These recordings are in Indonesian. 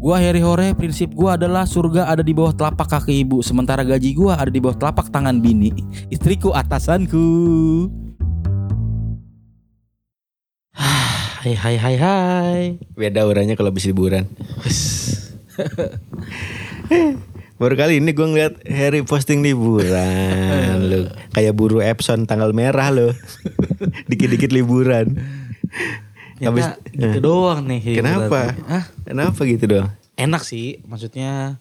Gua Harry Hore, prinsip gua adalah surga ada di bawah telapak kaki ibu, sementara gaji gua ada di bawah telapak tangan bini. Istriku atasanku. hai hai hai hai. Beda auranya kalau habis liburan. Baru kali ini gue ngeliat Harry posting liburan lu. Kayak buru Epson tanggal merah lo. Dikit-dikit liburan. Habis Ternyata gitu doang nih. Kenapa? Hah? Kenapa gitu dong? Enak sih, maksudnya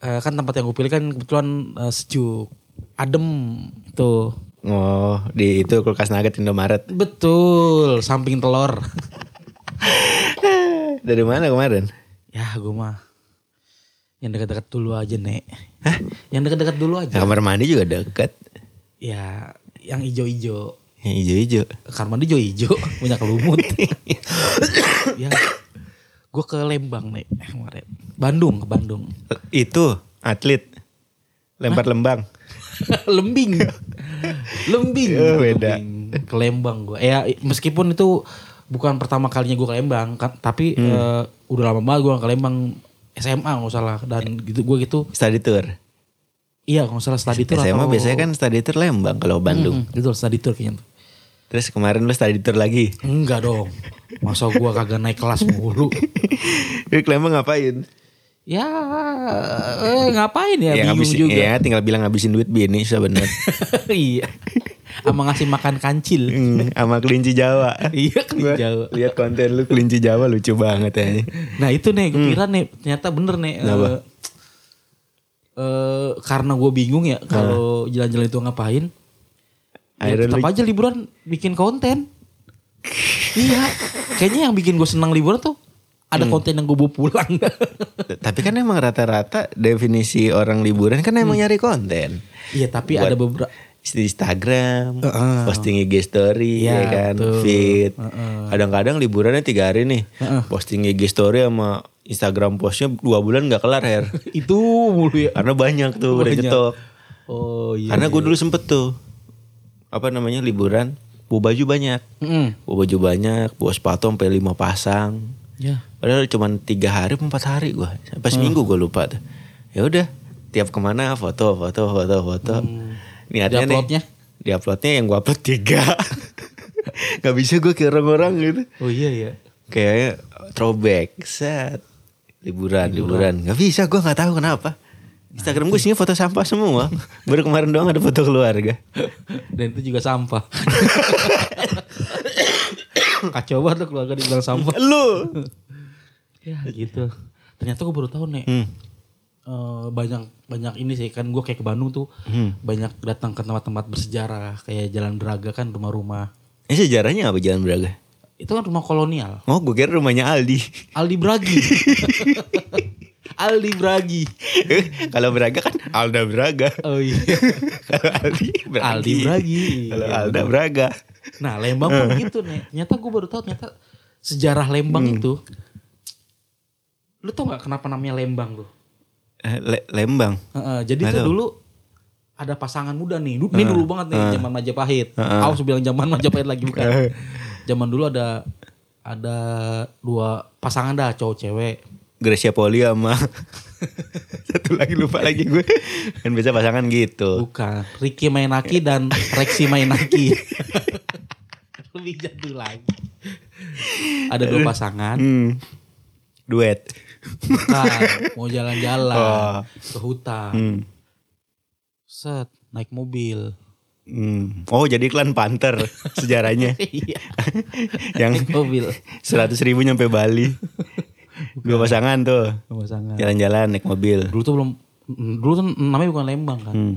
eh, kan tempat yang gue pilih kan kebetulan eh, sejuk, adem itu. Oh, di itu kulkas nugget Indomaret. Betul, samping telur. Dari mana kemarin? Ya gue mah yang dekat-dekat dulu aja nek. Hah? Yang dekat-dekat dulu aja. Kamar mandi juga deket. Ya yang ijo-ijo. Yang hijau-hijau. Kamar mandi ijo-ijo punya kelumut. ya. Gue ke Lembang nek kemarin. Bandung ke Bandung. Itu atlet lempar lembang. Lembing. Lembing. Oh, beda. Lembing. Ke Lembang gue. Ya meskipun itu bukan pertama kalinya gue ke Lembang, kan, tapi Hmm. eh, udah lama banget gue ke Lembang SMA nggak salah dan gitu gue gitu Study tour. iya nggak salah study tour SMA atau- biasanya kan study tour Lembang kalau Bandung. Mm, gitu study tour kayaknya. Terus kemarin lu study tour lagi. Enggak dong. Masa gua kagak naik kelas mulu. Lu ke Lembang ngapain? Ya eh, ngapain ya, bingung ngabisin- juga. Ya tinggal bilang ngabisin duit bini sebenernya. iya. Sama ngasih makan kancil. Hmm, sama kelinci Jawa. iya Gua Jawa. Lihat konten lu kelinci Jawa lucu banget ya. Nah itu nih gue kira nih ternyata bener nih. Kenapa? eh, karena gue bingung ya kalau jalan-jalan itu ngapain. Ya, Akhirnya tetap aja liburan bikin konten. iya. Kayaknya yang bikin gue senang liburan tuh ada Hmm. konten yang gue bawa pulang. Tapi kan emang rata-rata definisi orang liburan kan emang nyari konten. Iya tapi Buat- ada beberapa Di Instagram, Heeh. posting IG story Iya, ya kan, betul. feed. Kadang-kadang liburannya tiga hari nih, Heeh. posting IG story sama Instagram postnya dua bulan nggak kelar Her. itu mulu ya. Karena banyak tuh udah Banyak. nyetok. Oh iya. Karena gue dulu sempet tuh apa namanya liburan, bawa baju banyak, Mm. bawa baju banyak, bawa sepatu sampai lima pasang. Ya. Padahal cuma tiga hari, empat hari gue, sampai seminggu gue lupa tuh. Ya udah, tiap ke mana foto, foto, foto, foto. Niatnya Di-uploadnya? nih, di uploadnya yang gue upload tiga. Gak bisa gue kayak orang-orang gitu. Oh iya ya. Kayaknya throwback, set. Liburan, liburan. Gak bisa, gue gak tahu kenapa. Instagram gue isinya foto sampah semua. Baru kemarin doang ada foto keluarga. Dan itu juga sampah. Kacau banget keluarga dibilang sampah. Lu. ya gitu. Ternyata gue baru tahu nih. Hmm. eh, banyak banyak ini sih kan gue kayak ke Bandung tuh Hmm. banyak datang ke tempat-tempat bersejarah kayak Jalan Braga kan rumah-rumah Ini sejarahnya apa Jalan Braga? itu kan rumah kolonial Oh gue kira rumahnya Aldi. Aldi Bragi Aldi Bragi Kalau Braga kan Alda Braga. oh iya Kalau Aldi Bragi. Aldi Bragi Kalau Iya, Alda bener. Braga. Nah Lembang pun gitu nih. Ternyata gue baru tahu ternyata sejarah Lembang itu. Lu tau gak kenapa namanya Lembang tuh? Eh, Le- Lembang. Heeh, jadi Nggak tuh dulu ada pasangan muda nih. Ini dulu banget nih zaman Majapahit. Heeh. Awas bilang zaman Majapahit lagi bukan. zaman dulu ada ada dua pasangan dah cowok cewek. Gracia Poli sama satu lagi lupa lagi gue. Kan biasa pasangan gitu. Bukan. Ricky Mainaki dan Rexi Mainaki. Lebih jadul lagi. Ada dua pasangan. Hmm. Duet. Bukan, mau jalan-jalan Oh. ke hutan. Hmm. Set, naik mobil. Hmm. Oh jadi iklan Panther sejarahnya. Iya, Yang mobil. seratus ribu nyampe Bali. Dua pasangan tuh. Pasangan. Jalan-jalan naik mobil. Dulu tuh belum dulu tuh namanya bukan Lembang kan. Hmm.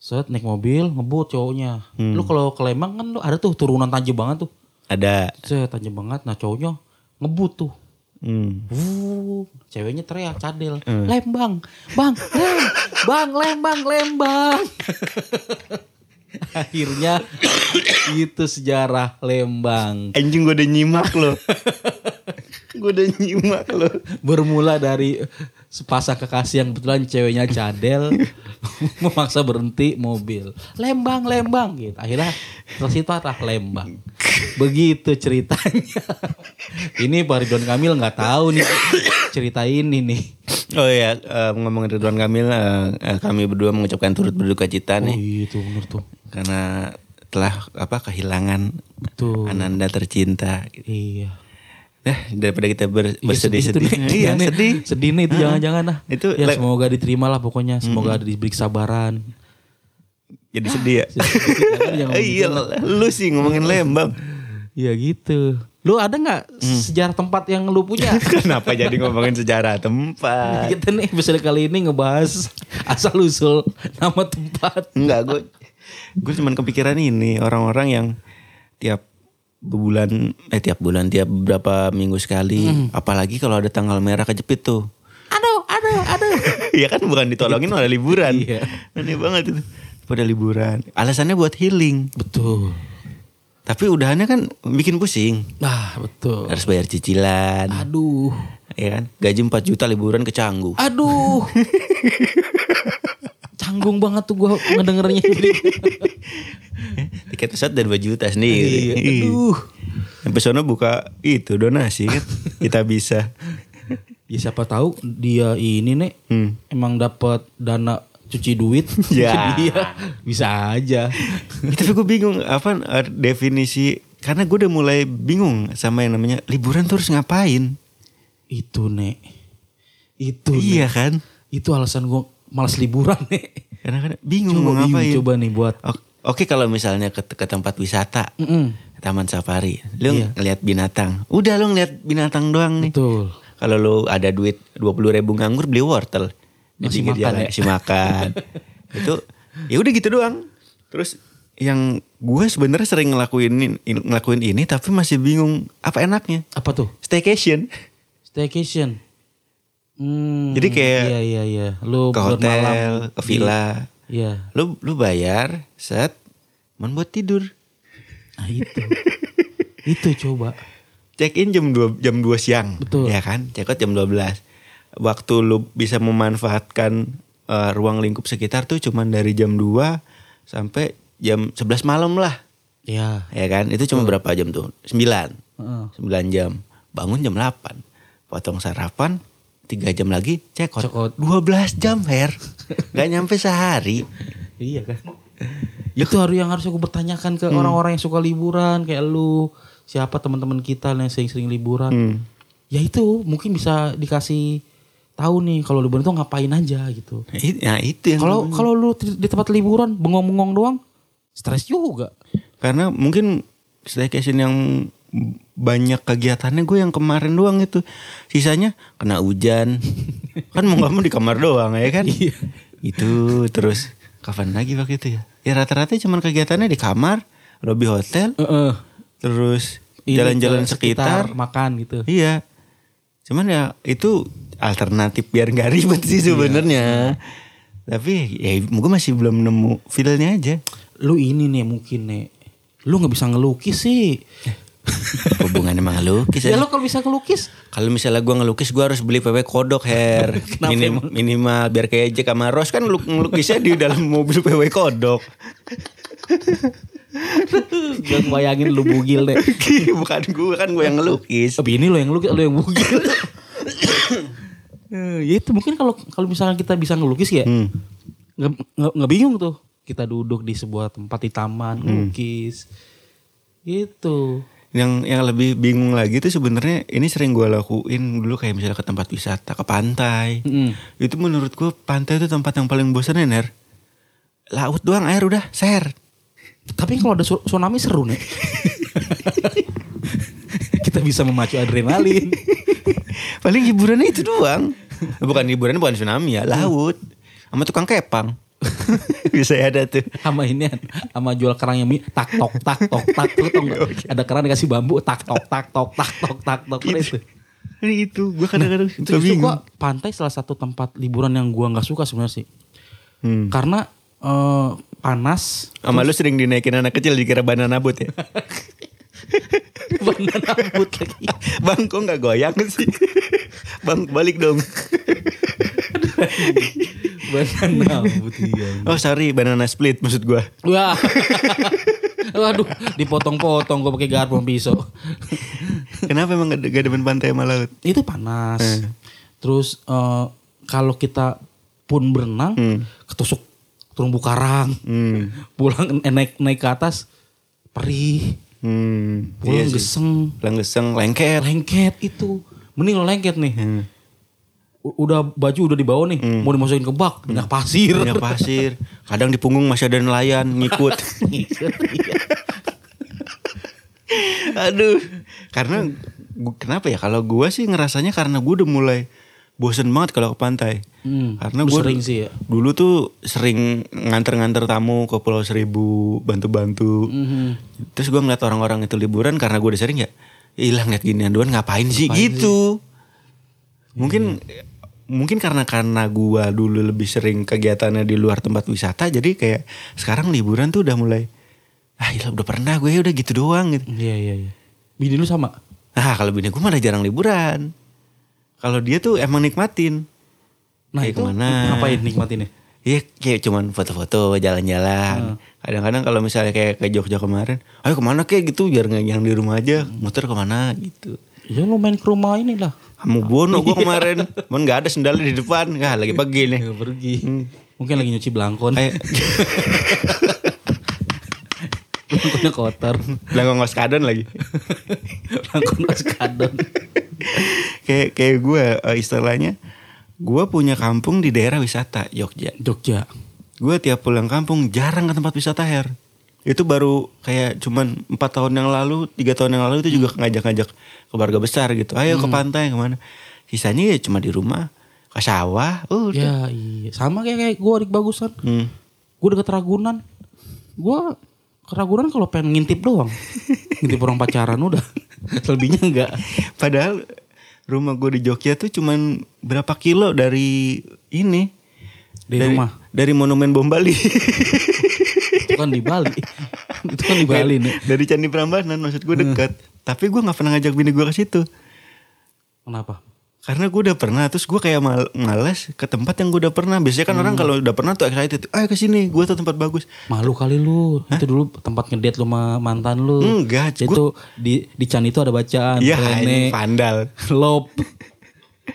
Set naik mobil ngebut cowoknya. Lu kalau ke Lembang kan lu ada tuh turunan tajam banget tuh. Ada. Set tajam banget. Nah cowoknya ngebut tuh. Hmm. Wuh, ceweknya teriak cadel. Lembang, bang, lem, bang, lembang, lembang. Akhirnya itu sejarah Lembang. Anjing gue udah nyimak loh. gue udah nyimak loh. Bermula dari sepasang kekasih yang kebetulan ceweknya cadel memaksa berhenti mobil. Lembang, Lembang gitu. Akhirnya terus itu adalah Lembang. Begitu ceritanya. ini Pak Ridwan Kamil nggak tahu nih cerita ini nih. Oh iya, eh, ngomongin Ridwan Kamil, eh, eh, kami berdua mengucapkan turut berduka cita Oh nih iya tuh bener tuh. karena telah apa kehilangan Betul. ananda tercinta. Iya. Nah, daripada kita ber- Iya, bersedih-sedih, sedih iya Nih, sedih. Sedih nih itu jangan-jangan lah. Itu ya le- semoga diterima lah pokoknya. Semoga diberi kesabaran. Jadi sedih ya. Eh, iya, lu sih ngomongin Lembang. Iya gitu. Lu ada nggak sejarah tempat yang lu punya? Kenapa jadi ngomongin sejarah tempat? Kita nih episode kali ini ngebahas asal usul nama tempat. Enggak, gue gue cuman kepikiran ini orang-orang yang tiap bulan eh tiap bulan tiap beberapa minggu sekali, apalagi kalau ada tanggal merah kejepit tuh. Aduh, aduh, aduh. Iya kan bukan ditolongin malah liburan. Iya. Aneh banget itu. Pada liburan. Alasannya buat healing. Betul. Tapi udahannya kan bikin pusing. Nah, betul. Harus bayar cicilan. Aduh. Ya kan? Gaji 4 juta liburan ke Canggu. Aduh. Canggung banget tuh gua ngedengernya jadi. Tiket pesawat dari 2 juta sendiri. Iya, aduh. Sampai sono buka itu donasi kan. Kita bisa. Ya siapa tahu dia ini nih Hmm. emang dapat dana cuci duit. Ya. Dia bisa aja. Ya, Tapi gue bingung apa eh, definisi karena gue udah mulai bingung sama yang namanya liburan tuh harus ngapain? Itu nek. Itu Iya Nek. kan? Itu alasan gua malas liburan nek. Karena kan bingung Coba mau ngapain. coba nih buat. Oke kalau misalnya ke, ke tempat wisata, Mm-mm. ke taman safari, lu Iya. ngeliat binatang. Udah lu ngeliat binatang doang nih. Betul. Kalau lu ada duit 20 ribu nganggur beli wortel. Pinggir makan jalan, ya? Kasih makan. itu ya udah gitu doang. Terus yang gue sebenarnya sering ngelakuin ini, ngelakuin ini tapi masih bingung apa enaknya. Apa tuh? Staycation. Staycation. Hmm, Jadi kayak Iya iya iya. Lu ke hotel, ke di- villa. Iya. Lu lu bayar, set, cuman buat tidur. Nah itu. itu coba. Check in jam 2 jam 2 siang. Betul. Ya kan? Check out jam 12. Waktu lu bisa memanfaatkan eh, ruang lingkup sekitar tuh cuman dari jam 2 sampai jam 11 malam lah. Ya. Ya kan? Itu cuma berapa jam tuh? 9. Heeh. 9 jam. Bangun jam 8. Potong sarapan 3 jam lagi. Check out. 12 jam, Her. Gak nyampe sehari. Iya kan. itu harus yang harus aku bertanyakan ke orang-orang yang suka liburan kayak lu, siapa teman-teman kita yang sering-sering liburan. Hmm. Ya itu mungkin bisa dikasih tahu nih kalau liburan itu ngapain aja gitu. Nah itu yang Kalau kalau lu di di tempat liburan bengong-bengong doang, stres juga. Karena mungkin staycation yang banyak kegiatannya gue yang kemarin doang itu. Sisanya kena hujan. kan mau gak mau di kamar doang ya kan? Iya. Itu terus kapan lagi waktu itu ya? Ya rata-rata cuman kegiatannya di kamar, lobby hotel, Heeh. terus Ini jalan-jalan ke sekitar. makan gitu. Iya. Cuman ya itu alternatif biar gak ribet sih sebenarnya. Tapi ya gue masih belum nemu feelnya aja. Lu ini nih mungkin nih. Lu nggak bisa ngelukis sih. Hubungan emang lukis Ya aja. lu kalau bisa ngelukis, Kalau misalnya gua ngelukis gua harus beli PW kodok Kenapa Minim- emang? Minimal biar kayak Jack sama Ros kan lu- ngelukisnya di dalam mobil PW kodok gue bayangin lu bugil deh. Bukan gua kan gua yang ngelukis Tapi ini lo yang ngelukis, lo yang bugil. Eh, ya itu mungkin kalau kalau misalnya kita bisa ngelukis ya, Hmm. nggak nggak- nggak bingung tuh. Kita duduk di sebuah tempat di taman ngelukis, gitu. Yang yang lebih bingung lagi tuh sebenarnya ini sering gua lakuin dulu kayak misalnya ke tempat wisata ke pantai Mm-mm. Itu menurut gua pantai itu tempat yang paling bosan ya Ner Laut doang air udah share Tapi kalau ada tsu- tsunami seru nih. kita bisa memacu adrenalin. Paling hiburannya itu doang Bukan hiburannya bukan tsunami ya Laut Sama tukang kepang Bisa ada tuh sama ini sama jual kerang yang mi tak tok tak tok tak lu tau nggak? ada kerang dikasih bambu tak tok tak tok tak tok tak tok itu Ini itu gue kadang-kadang Itu suka justru gua pantai salah satu tempat liburan yang gua nggak suka sebenarnya sih. Hmm. Karena eh, panas. Sama lu sering dinaikin anak kecil dikira banana boat ya. Banana boat lagi. Bang kok nggak goyang sih? Bang balik dong. Banana iya. Oh sorry banana split maksud gue. Wah. Waduh, dipotong-potong gua pakai garpu sama pisau. Kenapa emang gak, gak demen pantai sama laut? Itu panas. Terus eh, kalau kita pun berenang, ketusuk terumbu karang. Hmm. Pulang eh, naik naik ke atas perih. Hmm. Pulang Iya geseng. Langeseng lengket. Lengket itu. Mending lo lengket nih. Hmm. Udah baju udah dibawa nih, mau dimasukin ke bak, banyak pasir. Banyak pasir. Kadang di punggung masih ada nelayan ngikut. Aduh. Karena kenapa ya kalau gue sih ngerasanya karena gue udah mulai bosen banget kalau ke pantai. Hmm, Karena gue sering sih ya. Dulu tuh sering nganter-nganter tamu ke Pulau Seribu, bantu-bantu. Mhm. Terus gue ngeliat orang-orang itu liburan karena gue udah sering ya. Hilang ngeliat ginian doang ngapain sih gitu. Mungkin mungkin karena karena gue dulu lebih sering kegiatannya di luar tempat wisata jadi kayak sekarang liburan tuh udah mulai ah ilah udah pernah gue udah gitu doang gitu. Iya iya iya. Bini lu sama? Nah kalau bini gue malah jarang liburan. Kalau dia tuh emang nikmatin. Nah Kayak itu ke mana? ngapain nikmatinnya? Iya kayak cuman foto-foto jalan-jalan. Kadang-kadang kalau misalnya kayak ke Jogja kemarin, ayo ke mana kayak gitu biar nggak yang di rumah aja, muter ke mana gitu. Ya lu main ke rumah ini lah. Kamu bono gue kemarin, cuman nggak ada sendalnya di depan, nggak lagi pergi nih. Ya, pergi. Mungkin lagi nyuci belangkon. Kayak Belangkonnya kotor. bilang ngos kadon lagi. Belangkon mas kadon. kayak kayak gue eh, istilahnya, gue punya kampung di daerah wisata Jogja. Jogja. Gue tiap pulang kampung jarang ke tempat wisata her. Itu baru kayak cuman empat tahun yang lalu, tiga tahun yang lalu itu juga ngajak-ngajak keluarga besar gitu. Ayo ke pantai ke mana? Sisanya ya cuma di rumah, ke sawah. Udah. Ya iya. Sama kayak kayak gue adik bagusan. Hmm. Gue deket Ragunan. Gue ke Ragunan kalau pengen ngintip doang. ngintip orang pacaran udah. Selebihnya enggak. Padahal rumah gue di Jogja tuh cuman berapa kilo dari ini? Dari rumah? Dari monumen bom Bali. Kan di Bali. Itu kan di Bali nih. dari Candi Prambanan maksud gue dekat. Tapi gue nggak pernah ngajak bini gue ke situ. Kenapa? Karena gue udah pernah, terus gue kayak mal males ke tempat yang gue udah pernah. Biasanya kan orang kalau udah pernah tuh excited, ayo ke sini, gue tuh tempat bagus. Malu kali lu. Itu dulu tempat ngedate lu sama mantan lu. Enggak, Itu di di Chan itu ada bacaan. Iya, ini pandal. Lop,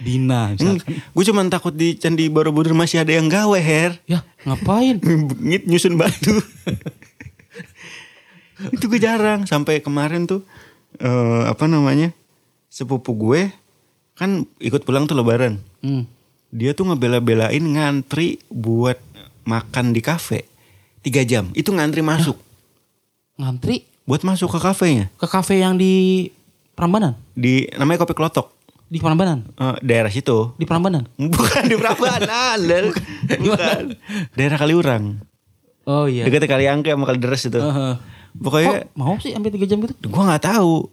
Dina misalkan. gue cuman takut di Candi Borobudur masih ada yang gawe, Her. Ya ngapain? Ngit nyusun batu. itu gue jarang sampai kemarin tuh eh apa namanya sepupu gue kan ikut pulang tuh lebaran. Hmm. Dia tuh ngebela-belain ngantri buat makan di kafe tiga jam. Itu ngantri masuk Ngantri buat masuk ke kafenya ke kafe yang di Prambanan. di namanya Kopi Klotok Di Prambanan. Eh, daerah situ. Di Prambanan. Bukan di Prambanan, Lel. bukan. Daerah Kaliurang. Oh iya. Dekat kali angke sama kali deres itu. Heeh. Pokoknya Kok mau sih sampai 3 jam gitu? gue nggak tahu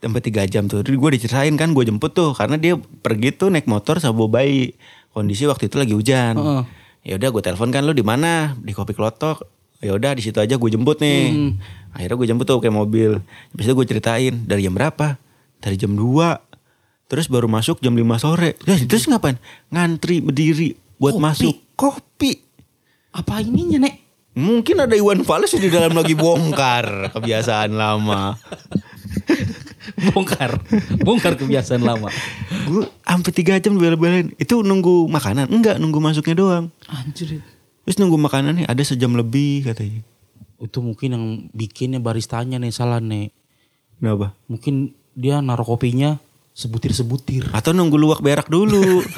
sampai tiga jam tuh gue diceritain kan gue jemput tuh karena dia pergi tuh naik motor sama bawa bayi kondisi waktu itu lagi hujan Heeh. ya udah gue telepon kan lu di mana di kopi klotok ya udah di situ aja gue jemput nih akhirnya gue jemput tuh kayak mobil habis itu gue ceritain dari jam berapa dari jam 2 terus baru masuk jam 5 sore ya terus ngapain ngantri berdiri buat Kopi. masuk kopi Apa ininya, Nek? Mungkin ada Iwan Fals di dalam lagi bongkar kebiasaan lama. Bongkar. Bongkar kebiasaan lama. Gue sampai tiga jam bela-belain. Itu nunggu makanan? Enggak, nunggu masuknya doang. Anjir. Terus nunggu makanan nih ada sejam lebih katanya. Itu mungkin yang bikinnya baristanya nih salah, Nek. Kenapa? Mungkin dia naruh kopinya sebutir-sebutir. Atau nunggu luwak berak dulu.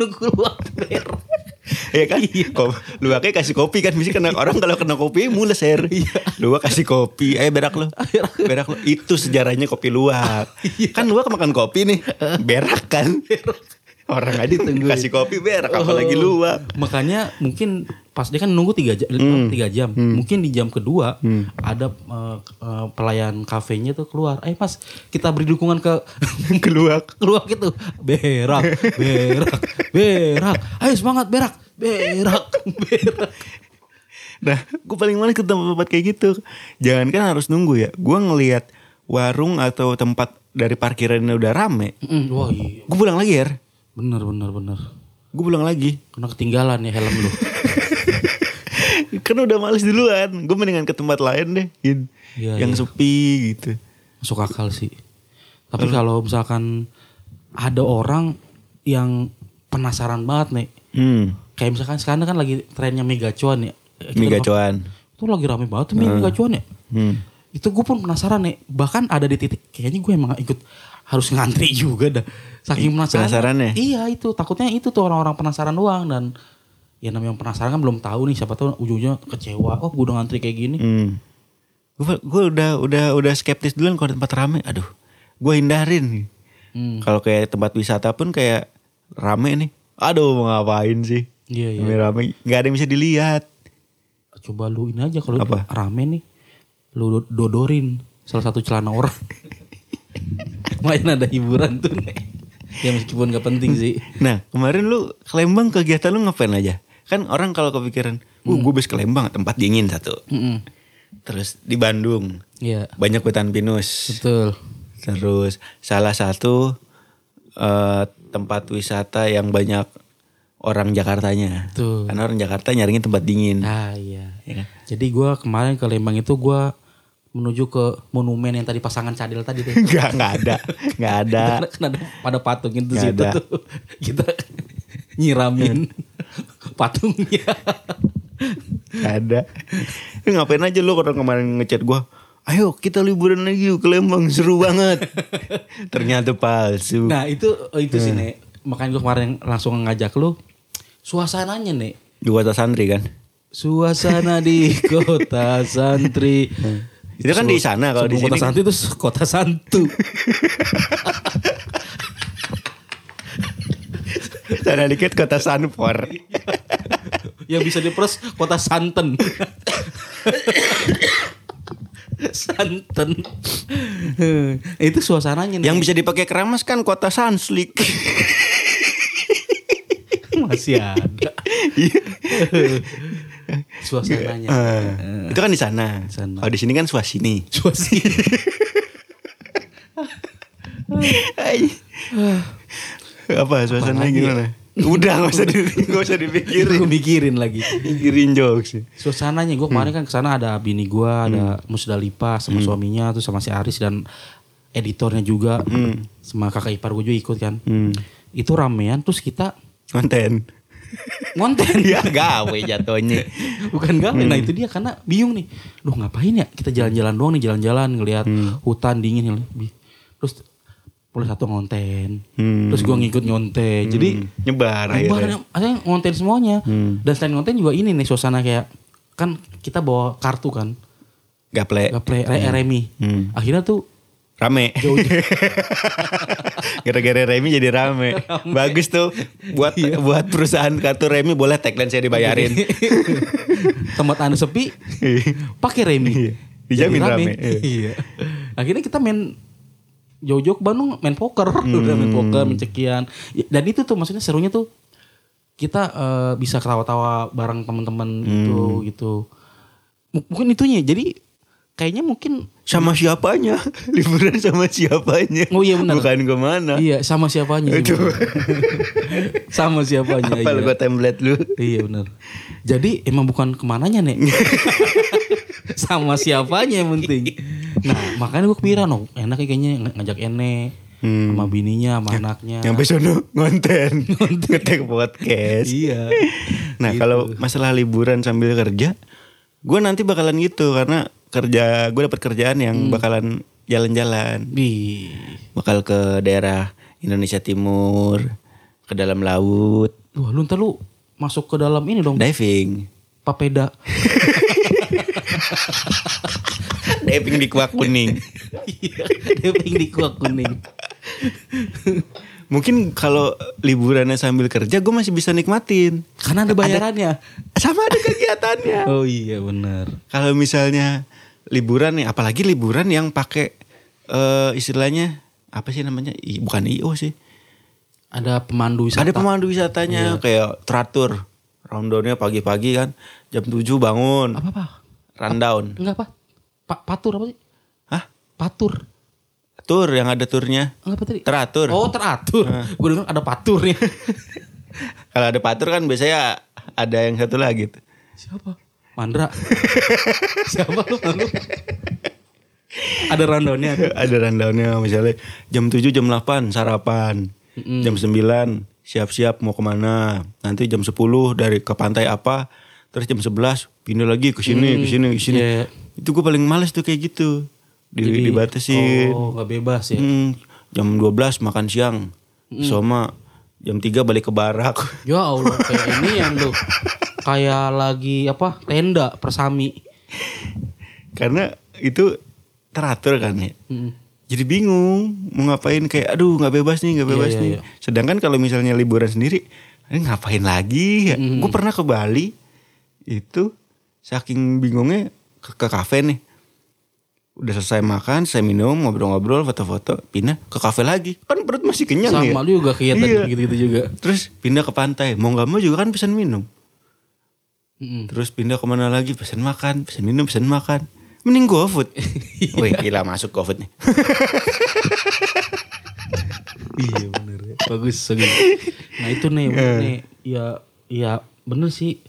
Nunggu luar ber. ya kan? Kok luwaknya kasih kopi kan mesti kena orang kalau kena kopi mules her. Luwak kasih kopi, eh berak lo. Berak lo. Itu sejarahnya kopi luwak. kan luwak makan kopi nih. Berak kan. Orang aja kasih kopi berak apalagi luwak. Makanya mungkin pas dia kan nunggu tiga jam, tiga jam. Mungkin di jam kedua ada eh, eh, pelayan kafenya tuh keluar. Eh mas, kita beri dukungan ke keluar keluar gitu. Berak, berak, berak. Ayo semangat berak, berak, berak. Nah, gue paling males ke tempat-tempat kayak gitu. Jangan kan harus nunggu ya. Gue ngelihat warung atau tempat dari parkirannya udah rame. Mm, wah iya, Gue pulang lagi ya. bener bener bener. Gue pulang lagi. Karena ketinggalan ya helm lu. kan udah males duluan. Gue mendingan ke tempat lain deh. Gitu. Iya, yang iya. sepi gitu. Masuk akal sih. Tapi kalau misalkan ada orang yang penasaran banget nih. Hmm. Kayak misalkan sekarang kan lagi trennya mega cuan ya. Mega udah- cuan. Itu lagi rame banget tuh mega cuan ya. Hmm. Itu gue pun penasaran nih. Bahkan ada di titik kayaknya gue emang ikut harus ngantri juga dah. Saking penasaran. penasarannya? Iya itu takutnya itu tuh orang-orang penasaran doang dan ya namanya yang penasaran kan belum tahu nih siapa tahu ujungnya kecewa. Oh gue udah ngantri kayak gini. Hmm. Gue gue udah udah udah skeptis duluan kalau tempat rame. Aduh, gue hindarin. Hmm. Kalau kayak tempat wisata pun kayak rame nih. Aduh, mau ngapain sih? Iya iya. Rame-rame, nggak ada yang bisa dilihat. Coba lu ini aja kalau Apa? rame nih. Lu do- dodorin salah satu celana orang. Main ada hiburan tuh nih. Ya meskipun gak penting sih. Nah, kemarin lu ke Lembang kegiatan lu ngapain aja? Kan orang kalau kepikiran, uh gue bis ke Lembang, tempat dingin satu. Mm-mm. Terus di Bandung, Iya. banyak hutan pinus. Betul. Terus salah satu eh, tempat wisata yang banyak orang Jakartanya. Betul. Karena orang Jakarta nyarinya tempat dingin. Ah iya. Ya kan? Jadi gua kemarin ke Lembang itu gua menuju ke monumen yang tadi pasangan cadel tadi tuh. Enggak, enggak ada. Enggak ada. Karena ada pada patung itu situ tuh. Kita nyiramin patungnya. Ada. Lu ngapain aja lu orang kemarin ngechat gua? Ayo kita liburan lagi yuk ke Lembang seru banget. Ternyata palsu. Nah itu itu sih nek. Makanya gua kemarin langsung ngajak lu. Suasananya nek. Di kota santri kan? Suasana di kota santri. Itu kan di sana, kalau di sini kota santri itu kota santu. Sana dikit kota Sanfor. yang bisa diperes kota santen. santen. itu suasananya nih. Yang bisa dipakai keramas kan kota Sanslik. masih ada. suasananya. Eh, itu kan di sana. sana. Kalau di sini kan suasini. Suasana. Apa suasananya lagi ya? gimana? Udah nggak usah di, nggak usah dipikirin. Gue mikirin lagi. Pikirin jokes. Suasananya gue kemarin kan ke sana ada bini gue, ada Musdalifah sama suaminya, tuh sama si Aris dan editornya juga, sama kakak ipar gue juga ikut kan. Hmm. Itu ramean terus kita Konten. ngonten ya gawe jatuhnya. bukan gawe nah itu dia karena bingung nih duh ngapain ya kita jalan-jalan doang nih jalan-jalan ngelihat hutan dingin terus satu ngonten Hmm. terus gue ngikut nyonten jadi Nyebar. Nyebar, akhirnya ngonten semuanya Hmm. dan selain ngonten juga ini nih suasana kayak kan kita bawa kartu kan Gaple. gaple re- remi Hmm. akhirnya tuh Rame. Gara-gara Remi jadi rame. Bagus tuh. Buat buat perusahaan kartu Remi boleh tagline saya dibayarin. tempat anda sepi pakai remi Dijamin Jadi rame. iya akhirnya kita main jauh-jauh ke Bandung main poker udah main poker main cekian Ya, dan itu tuh maksudnya serunya tuh kita eh, bisa ketawa-tawa bareng teman-teman itu gitu M- mungkin itunya jadi kayaknya mungkin Sama siapanya? Liburan sama siapanya? Oh iya benar. Bukan ke mana. iya sama siapanya Itu. sama siapanya Apa lu iya. template lu? Iya benar. Jadi emang bukan ke mananya nih. Sama siapanya yang penting. Nah makanya gue kepikiran oh enaknya kayaknya ng- ngajak Ene Hmm. sama bininya sama anaknya. Nyampe sono ngonten, ngetek podcast. Iya. Nah Gitu. kalau masalah liburan sambil kerja, gue nanti bakalan gitu karena kerja gue dapat kerjaan yang Hmm. bakalan jalan-jalan, bakal ke daerah Indonesia Timur, ke dalam laut, Wah lu ntar lu masuk ke dalam ini dong. diving, Papeda. diving di kuak kuning. Iya. Pengen di kuak kuning. Mungkin kalau liburannya sambil kerja gue masih bisa nikmatin. Karena ada bayarannya. Sama ada kegiatannya. Oh iya benar. Kalau misalnya liburan nih, apalagi liburan yang pakai eh, istilahnya apa sih namanya? I- bukan IO sih. Ada pemandu wisata. Ada pemandu wisatanya kayak teratur. Rundownnya pagi-pagi kan jam 7 bangun. Apa apa? Rundown. Enggak apa? Pa- patur apa sih? Hah? Patur. Tur yang ada turnya. Enggak apa tadi? Teratur. Oh teratur. Gue dengar ada paturnya. Kalau ada patur kan biasanya ada yang satu lagi tuh. Siapa? Mandra. Siapa lu malu? ada rundownnya. ada. ada rundownnya misalnya jam 7 jam 8 sarapan. Jam 9 siap-siap mau ke mana. Nanti jam 10 dari ke pantai apa. Terus jam 11 pindah lagi ke sini, ke sini, ke sini. Iya. Itu gue paling males tuh kayak gitu. Di, dibatasin. Oh gak bebas ya. Hmm, jam 12 makan siang. Soma jam 3 balik ke barak. Ya Allah kayak ini yang lu kayak lagi apa tenda persami. Karena itu teratur kan ya. Mm. Jadi bingung mau ngapain kayak aduh nggak bebas nih nggak Iya, bebas iya, nih. iya. Sedangkan kalau misalnya liburan sendiri, ini ngapain lagi? ya? Gue pernah ke Bali itu saking bingungnya ke, ke kafe nih. Udah selesai makan, saya minum, ngobrol-ngobrol, foto-foto, pindah ke kafe lagi. Kan perut masih kenyang ya. Sama juga kegiatan Iya. gitu-gitu juga. Terus pindah ke pantai, mau nggak mau juga kan pesan minum. Mm-mm. Terus pindah ke mana lagi, pesan makan, pesan minum, pesan makan. Mending GoFood. Wih gila masuk GoFood nih. iya bener ya. Bagus, bagus. Nah itu nih, bener nih. Ya, ya bener sih.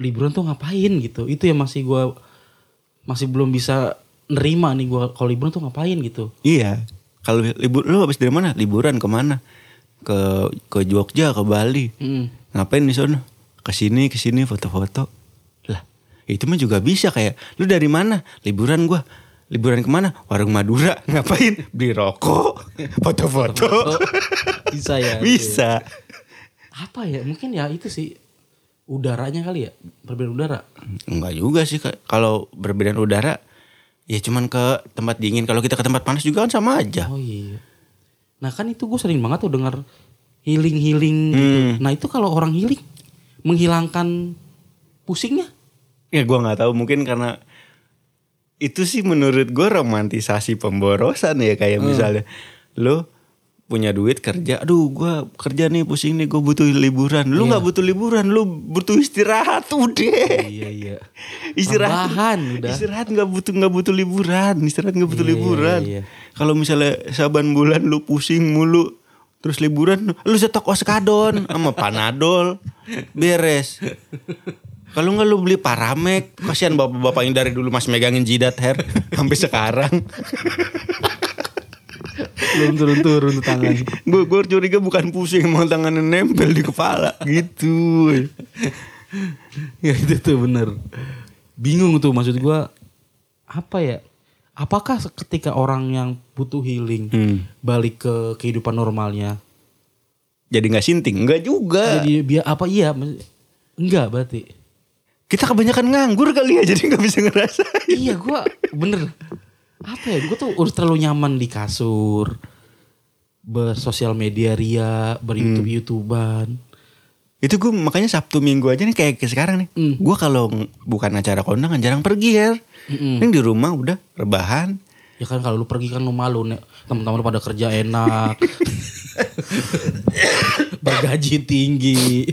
Liburan tuh ngapain gitu. Itu yang masih gua masih belum bisa nerima nih gua kalau liburan tuh ngapain gitu. Iya. Kalau libur lu habis dari mana? Liburan ke mana? Ke ke Jogja, ke Bali. Mm. Ngapain di sana? Ke sini, ke sini foto-foto. Lah, itu mah juga bisa kayak lu dari mana? Liburan gua. Liburan ke mana? Warung Madura. Ngapain? Beli rokok, foto-foto. Bisa ya. bisa. Apa ya? Mungkin ya itu sih udaranya kali ya. Perbedaan udara. Enggak juga sih kalau perbedaan udara ya cuman ke tempat dingin. Kalau kita ke tempat panas juga kan sama aja. Oh iya. Nah kan itu gue sering banget tuh dengar healing-healing gitu. Hmm. Nah itu kalau orang healing menghilangkan pusingnya. Ya gua nggak tahu mungkin karena itu sih menurut gue romantisasi pemborosan ya kayak misalnya lo punya duit kerja, aduh gua kerja nih pusing nih gue butuh liburan. Lu nggak butuh liburan, lu butuh istirahat udah. Iya iya. Istirahat. Tambahan udah. Istirahat nggak butuh nggak butuh liburan, istirahat nggak butuh Iya, liburan. iya, iya. Kalau misalnya saban bulan lu pusing mulu, terus liburan lu setok oskadon sama panadol, beres. Kalau nggak lu beli paramek, kasihan bapak-bapak yang dari dulu masih megangin jidat hair sampai sekarang. Belum turun-turun tangan. Gue gue curiga bukan pusing, emang tangannya nempel di kepala gitu. ya itu tuh bener. Bingung tuh maksud gua apa ya? Apakah ketika orang yang butuh healing Hmm. balik ke kehidupan normalnya, Jadi nggak sinting, enggak juga. jadi biar apa iya? Enggak berarti. Kita kebanyakan nganggur kali ya, jadi nggak bisa ngerasain. iya gua bener apa ya gue tuh udah terlalu nyaman di kasur bersosial media ria beryoutube youtuban Itu gue makanya Sabtu Minggu aja nih kayak kayak sekarang nih. Hmm. Gue kalau bukan acara kondangan jarang pergi ya. Mm-mm. Ini di rumah udah rebahan. ya kan kalau lu pergi kan lu malu nih teman-teman lu pada kerja enak bergaji tinggi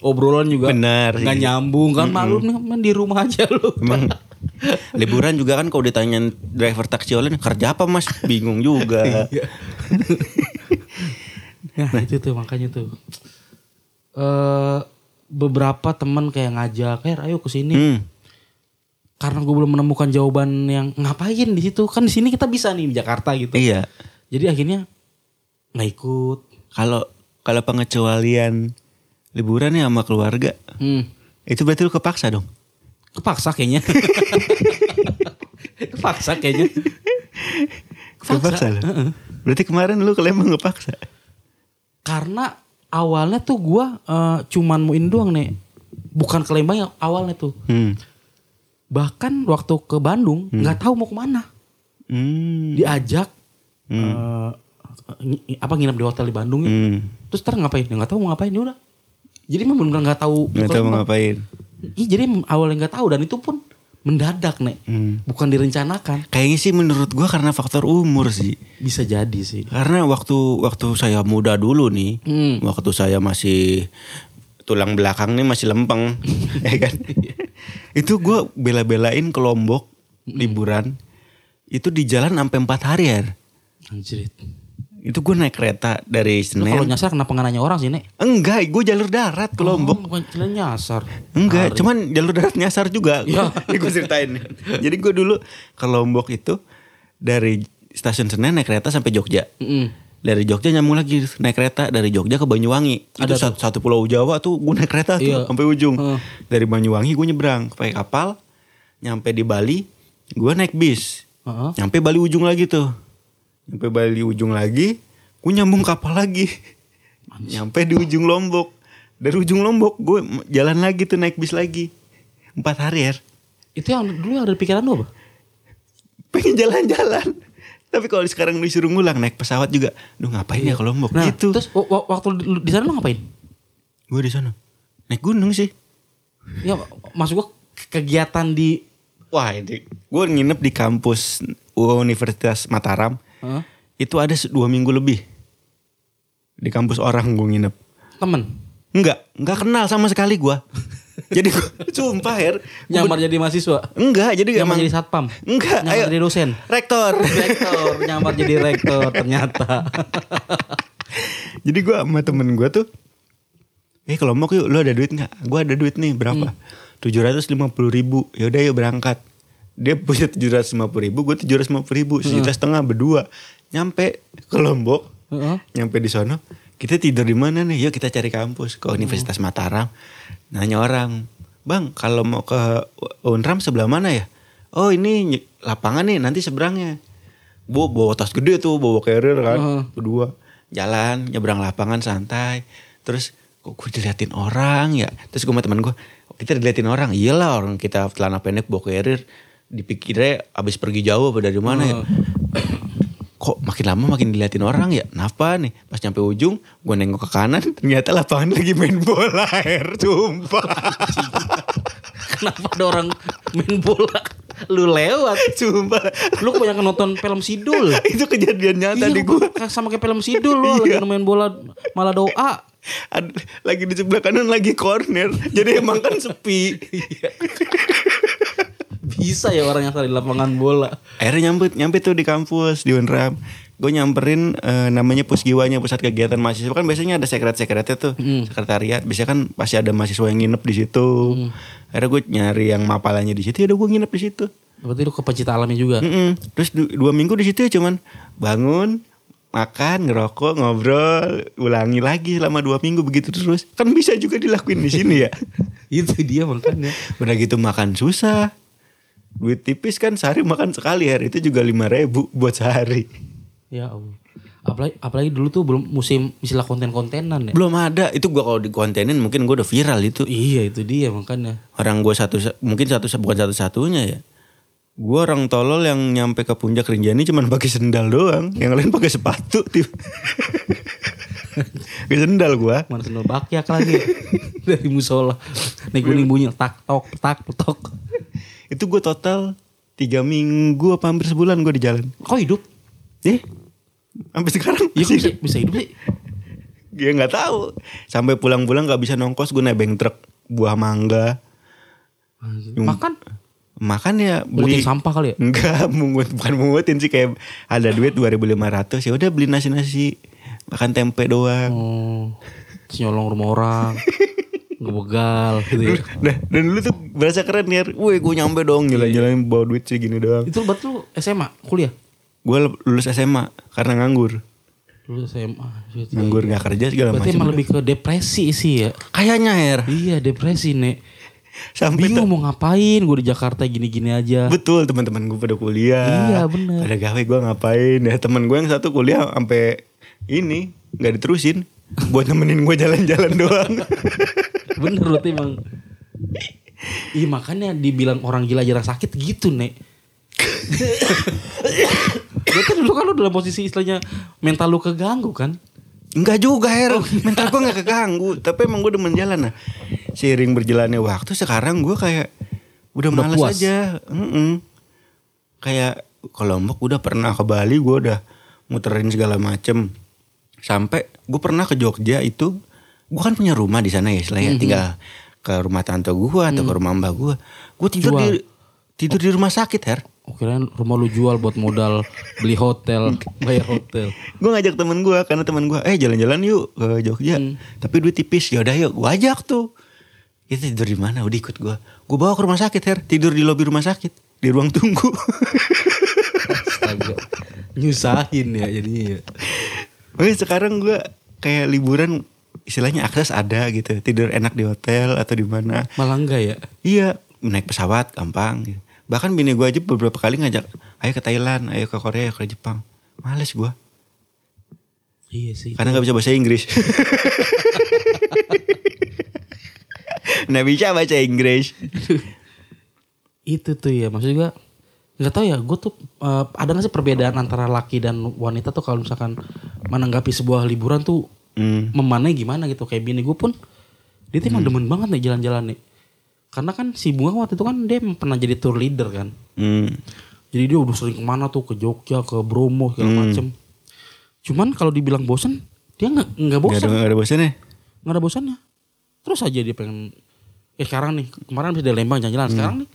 obrolan juga nggak nyambung kan malu nih di rumah aja lu Emang liburan juga kan kalau ditanyain driver taksi online kerja apa mas bingung juga. Nah, itu tuh makanya tuh. eh beberapa teman kayak ngajak, "Eh, ayo ke sini." Hmm. Karena gue belum menemukan jawaban yang ngapain di situ. Kan di sini kita bisa nih di Jakarta gitu. Iya. Jadi akhirnya nggak ikut. Kalau kalau pengecualian liburan ya sama keluarga, Hmm. itu berarti lu kepaksa dong. Kepaksa kayaknya. Kepaksa kayaknya. Kepaksa lu. Berarti kemarin lu ke Lembang kepaksa. Karena awalnya tuh gua eh, cuman mau ini doang nih. Bukan ke Lembang yang awalnya tuh. Hmm. Bahkan waktu ke Bandung nggak tahu mau ke mana. Hmm. diajak eh, Ngi- apa nginep di hotel di Bandung ya. Hmm. Terus ntar ngapain? Ya nggak tahu mau ngapain ya udah. Jadi emang benar nggak tahu. Nggak tahu mau ngapain. Iya jadi awalnya nggak tahu dan itu pun mendadak nek, Hmm. bukan direncanakan. Kayaknya sih menurut gua karena faktor umur sih. Bisa jadi sih. Karena waktu waktu saya muda dulu nih, Hmm. waktu saya masih tulang belakang nih masih lempeng, ya kan? itu gua bela-belain ke Lombok liburan. Itu di jalan sampai empat hari ya. Anjir. Itu gue naik kereta dari Lu kalau nyasar kenapa nggak nanya orang sih nek? Enggak, gue jalur darat ke Lombok. Oh, bukan nyasar. Enggak, Hari. cuman jalur darat nyasar juga. Ya. Gue ceritain. Jadi gue dulu ke Lombok itu dari stasiun Senen naik kereta sampai Jogja. Mm-mm. Dari Jogja nyambung lagi naik kereta dari Jogja ke Banyuwangi. Ada itu satu, satu pulau Jawa tuh gue naik kereta tuh Iya. sampai ujung. Heeh. Dari Banyuwangi gue nyebrang pakai kapal, nyampe di Bali, gue naik bis. Heeh. Nyampe Bali ujung lagi tuh. Nyampe Bali ujung lagi, gue nyambung kapal lagi. Nyampe di ujung Lombok. Dari ujung Lombok gue jalan lagi tuh naik bis lagi. Empat hari ya. Itu yang dulu yang ada di pikiran lu apa? Pengen jalan-jalan. Tapi kalau sekarang disuruh ngulang naik pesawat juga, duh ngapain ya ke Lombok Nah, gitu. terus waktu di sana lu ngapain? Gue di sana naik gunung sih. Ya maksud gua kegiatan di Wah ini gue nginep di kampus Universitas Mataram. Heeh. Itu ada dua minggu lebih di kampus orang gue nginep. temen Enggak, enggak kenal sama sekali gua. jadi gua, sumpah Her. nyamar jadi mahasiswa. Enggak, jadi Nyamar emang jadi satpam. Enggak, Nyamar ayo. jadi dosen. Rektor. Rektor, nyamar jadi rektor ternyata. jadi gua sama temen gua tuh Eh kalau mau yuk lu ada duit nggak? Gua ada duit nih berapa? Tujuh ratus lima puluh ribu. Yaudah yuk berangkat. Dia punya tujuh ratus lima puluh ribu, gue tujuh ratus lima puluh ribu, sejuta setengah berdua. Nyampe ke Lombok, Heeh. nyampe di sono, kita tidur di mana nih? Yuk kita cari kampus ke Universitas Mataram. Nanya orang, bang kalau mau ke Unram sebelah mana ya? Oh ini lapangan nih, nanti seberangnya. Bu bawa tas gede tuh, bawa carrier kan, Heeh. berdua jalan nyebrang lapangan santai. Terus kok gue diliatin orang ya? Terus gue sama teman gue, kita diliatin orang. Iyalah orang kita celana pendek bawa carrier, dipikirnya abis pergi jauh apa dari mana ya? kok makin lama makin diliatin orang ya kenapa nih pas nyampe ujung gue nengok ke kanan ternyata lapangan lagi main bola air sumpah Kenapa ada orang main bola? Lu lewat. sumpah Lu kebanyakan nonton film Sidul. itu kejadian nyata Iya, di gue sama kayak film Sidul lu lagi Iya. main bola malah doa. Lagi di sebelah kanan lagi corner jadi emang kan sepi Bisa ya orang yang di lapangan bola. akhirnya nyampe nyampe tuh di kampus di Unram gue nyamperin eh, namanya pusgiwanya pusat kegiatan mahasiswa kan biasanya ada sekret sekretnya tuh sekretariat biasanya kan pasti ada mahasiswa yang nginep di situ akhirnya gue nyari yang mapalannya di situ ya udah gue nginep di situ Berarti lu ke pecinta alamnya juga. Mm-mm. Terus du- dua minggu di situ ya cuman bangun, makan, ngerokok, ngobrol, ulangi lagi selama dua minggu begitu terus. Kan bisa juga dilakuin di sini ya. Itu dia makanya. Udah gitu makan susah. Duit tipis kan sehari makan sekali hari itu juga lima ribu buat sehari. Ya Allah. Apalagi, apalagi dulu tuh belum musim istilah konten-kontenan ya. Belum ada itu gua kalau dikontenin mungkin gua udah viral itu. Iya itu dia makanya. Orang gua satu mungkin satu bukan satu satunya ya. Gua orang tolol yang nyampe ke puncak Rinjani cuman pakai sendal doang, yang lain pakai sepatu. Pakai sendal gua. Mana sendal bakyak lagi dari musola. Nih kuning bunyi tak tok tak tok. Itu gue total tiga minggu apa hampir sebulan gue di jalan. Kok hidup? Eh, sampai sekarang Ya bisa, masih bisa hidup sih? ya nggak tahu. Sampai pulang-pulang nggak bisa nongkos gue nebeng truk buah mangga. Makan? Makan ya Mungutin beli sampah kali ya? Enggak, mungut bukan mungutin sih kayak ada duit 2500 ya udah beli nasi-nasi makan tempe doang. Oh, nyolong rumah orang. Ngebegal gitu ya. Nah, dan dulu tuh berasa keren ya. Woi, gue nyampe dong jalan-jalan bawa duit sih gini doang. Itu berarti lu SMA, kuliah? Gue lulus SMA karena nganggur. Lu SMA. Shit. Nganggur nggak kerja segala Berarti macam. emang lebih ke depresi sih ya. Kayaknya Her. Iya depresi nek. Sampai Bingung mau ngapain gue di Jakarta gini-gini aja. Betul teman-teman gue pada kuliah. Iya, bener. Pada gawe gue ngapain ya teman gue yang satu kuliah sampai ini nggak diterusin buat nemenin gue jalan-jalan doang. Bener berarti emang. Iya makanya dibilang orang gila jarang sakit gitu nek. Berarti dulu kan lu dalam posisi istilahnya mental lu keganggu kan? Enggak juga Her Mental gue gak keganggu Tapi emang gue demen jalan nah Seiring berjalannya waktu Sekarang gue kayak Udah, Udah males puas. aja Mm-mm. Kayak ke Lombok udah pernah ke Bali Gue udah muterin segala macem Sampai gue pernah ke Jogja itu Gue kan punya rumah di sana ya Istilahnya. Tinggal ke rumah tante gue Atau ke rumah mbak gue Gue tidur Jual. di Tidur di rumah sakit Her. Oh, kirain rumah lu jual buat modal beli hotel, bayar hotel. gue ngajak temen gue karena temen gue eh jalan-jalan yuk ke Jogja. Tapi duit tipis. Ya udah yuk. Gue ajak tuh. Kita tidur di mana? Udah ikut gue gue bawa ke rumah sakit her. Tidur di lobi rumah sakit di ruang tunggu. Astaga. Nyusahin ya jadinya ya. Oke sekarang gue kayak liburan istilahnya akses ada gitu tidur enak di hotel atau di mana Malah enggak ya? iya naik pesawat gampang gitu. bahkan bini gue aja beberapa kali ngajak ayo ke Thailand ayo ke Korea ayo ke Jepang males gue Iya sih. Karena nggak bisa bahasa Inggris. Nggak bisa baca Inggris. itu tuh ya maksud juga nggak tahu ya gue tuh eh, ada nggak sih perbedaan antara laki dan wanita tuh kalau misalkan menanggapi sebuah liburan tuh Hmm. memanai gimana gitu kayak bini gue pun dia tuh emang demen banget nih jalan-jalan nih karena kan si bunga waktu itu kan dia pernah jadi tour leader kan Hmm. jadi dia udah sering ke mana tuh ke Jogja ke Bromo segala Hmm. macem cuman kalau dibilang bosen dia nggak nggak Gak bosan ada, nggak ada bosannya. nggak ada bosannya terus aja dia pengen eh sekarang nih kemarin bisa di Lembang jalan-jalan sekarang nih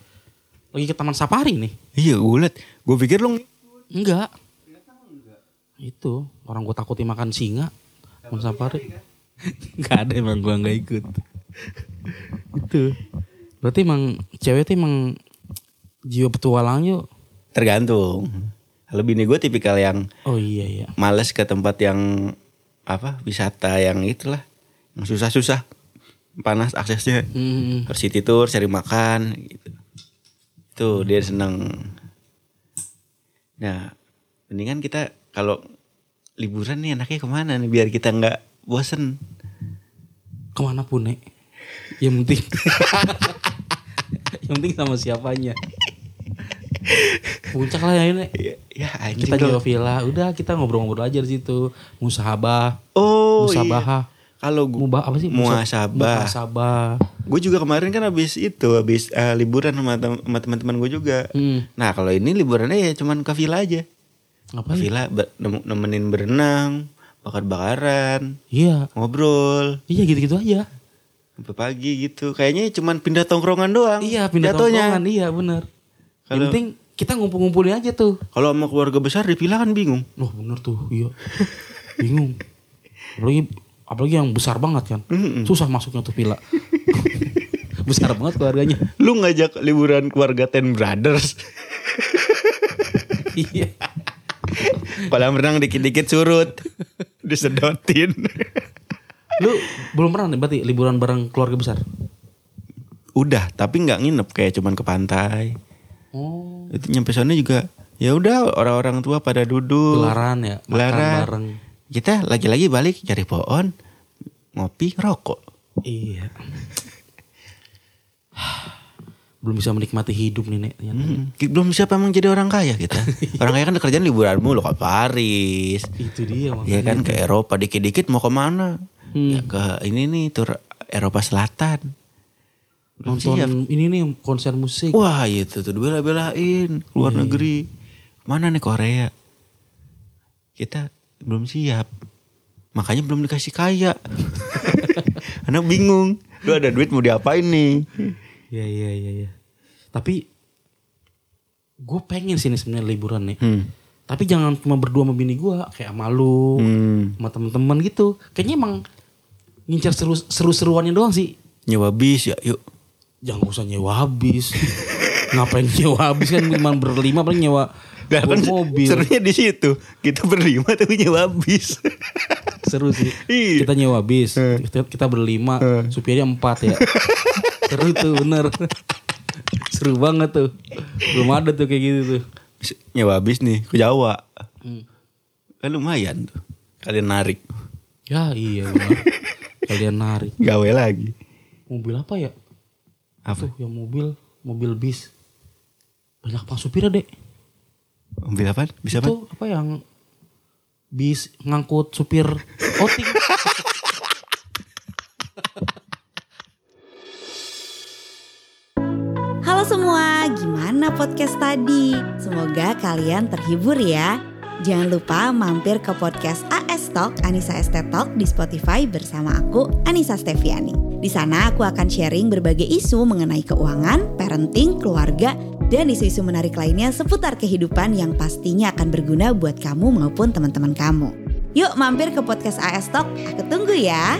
lagi ke Taman Safari nih Iya gue liat. Gue pikir lu enggak itu orang gue takutin makan singa Taman Safari? Nggak ada emang gue nggak ikut. Itu. Berarti emang cewek tuh emang jiwa petualangnya tergantung. Kalau bini gue tipikal yang oh iya iya. males ke tempat yang apa wisata yang itulah yang susah-susah. Panas aksesnya. Hmm, harus city tour cari makan gitu. Itu dia seneng. Nah mendingan kita kalau liburan nih enaknya ke mana nih biar kita nggak bosen? Ke mana pun nek? Yang penting yang penting sama siapanya. Puncak lah ya nek. Ya, ya kita nyewa villa. Udah kita ngobrol-ngobrol aja di situ. Musahabah. Oh musabaha. Iya. kalau gua apa sih? Muasabah. Gue juga kemarin kan habis itu habis eh, liburan sama, sama teman-teman gue juga. Hmm. nah kalau ini liburannya ya cuman ke villa aja ke apa villa nemenin berenang bakar-bakaran iya. ngobrol. Iya gitu-gitu aja. Sampai pagi gitu. Kayaknya cuman pindah tongkrongan doang iya pindah jatuhnya. tongkrongan. Iya bener. Yang Kalau- penting kita ngumpul-ngumpulin aja tuh. Kalau sama keluarga besar di villa kan bingung. Loh bener tuh iya. Bingung. Apalagi apalagi yang besar banget kan. Susah masuknya tuh villa. Besar banget keluarganya. Lu ngajak liburan keluarga Ten Brothers? Iya kolam renang dikit-dikit surut. Disedotin. Lu belum pernah nih berarti liburan bareng keluarga besar? Udah tapi nggak nginep kayak cuman ke pantai. Oh. Itu nyampe sana juga ya udah orang-orang tua pada duduk. Gelaran ya makan Gelaran. bareng. Kita lagi-lagi balik cari pohon ngopi rokok. Iya belum bisa menikmati hidup nih nek. Ternyata. Hmm, belum siapa emang jadi orang kaya kita? Orang kaya kan kerjaan liburan mulu ke Paris. Itu dia ya makanya kan ke Eropa dikit-dikit mau ke mana? Hmm. ya ke ini nih tur Eropa Selatan. Belum nonton siap. ini nih konser musik. Wah itu tuh bela-belain luar negeri. Mana nih Korea? Kita belum siap. Makanya belum dikasih kaya. Karena bingung. Lu ada duit mau diapain nih Iya iya iya iya. Tapi gue pengen sini sebenarnya liburan nih. hmm. Tapi jangan cuma berdua sama bini gue, kayak sama lu, Hmm. sama temen-temen gitu. Kayaknya emang ngincar seru seru-seruannya doang sih. nyewa bis ya yuk Jangan usah nyewa habis. Ngapain nyewa habis kan cuma berlima paling nyewa Lah kan mobil. serunya di situ kita berlima tapi nyewa bis Seru sih. Iya. Kita nyewa bis, kita, kita berlima, supirnya empat ya. Seru tuh bener. Seru banget tuh. Belum ada tuh kayak gitu tuh. nyewa bis nih ke Jawa Hmm. kan lumayan tuh kalian narik Ya iya. Kalian narik. gawe lagi Mobil apa ya? apa Tuh yang mobil, mobil bis. Banyak pak supirnya dek. Mobil apa? Bisa apa? Itu apa yang bis ngangkut supir outing. Semua, gimana podcast tadi? Semoga kalian terhibur ya. Jangan lupa mampir ke podcast AS Talk Anissa Estet Talk di Spotify bersama aku Anissa Steviani. Di sana aku akan sharing berbagai isu mengenai keuangan, parenting, keluarga, dan isu-isu menarik lainnya seputar kehidupan yang pastinya akan berguna buat kamu maupun teman-teman kamu. Yuk mampir ke podcast AS Talk, aku tunggu ya.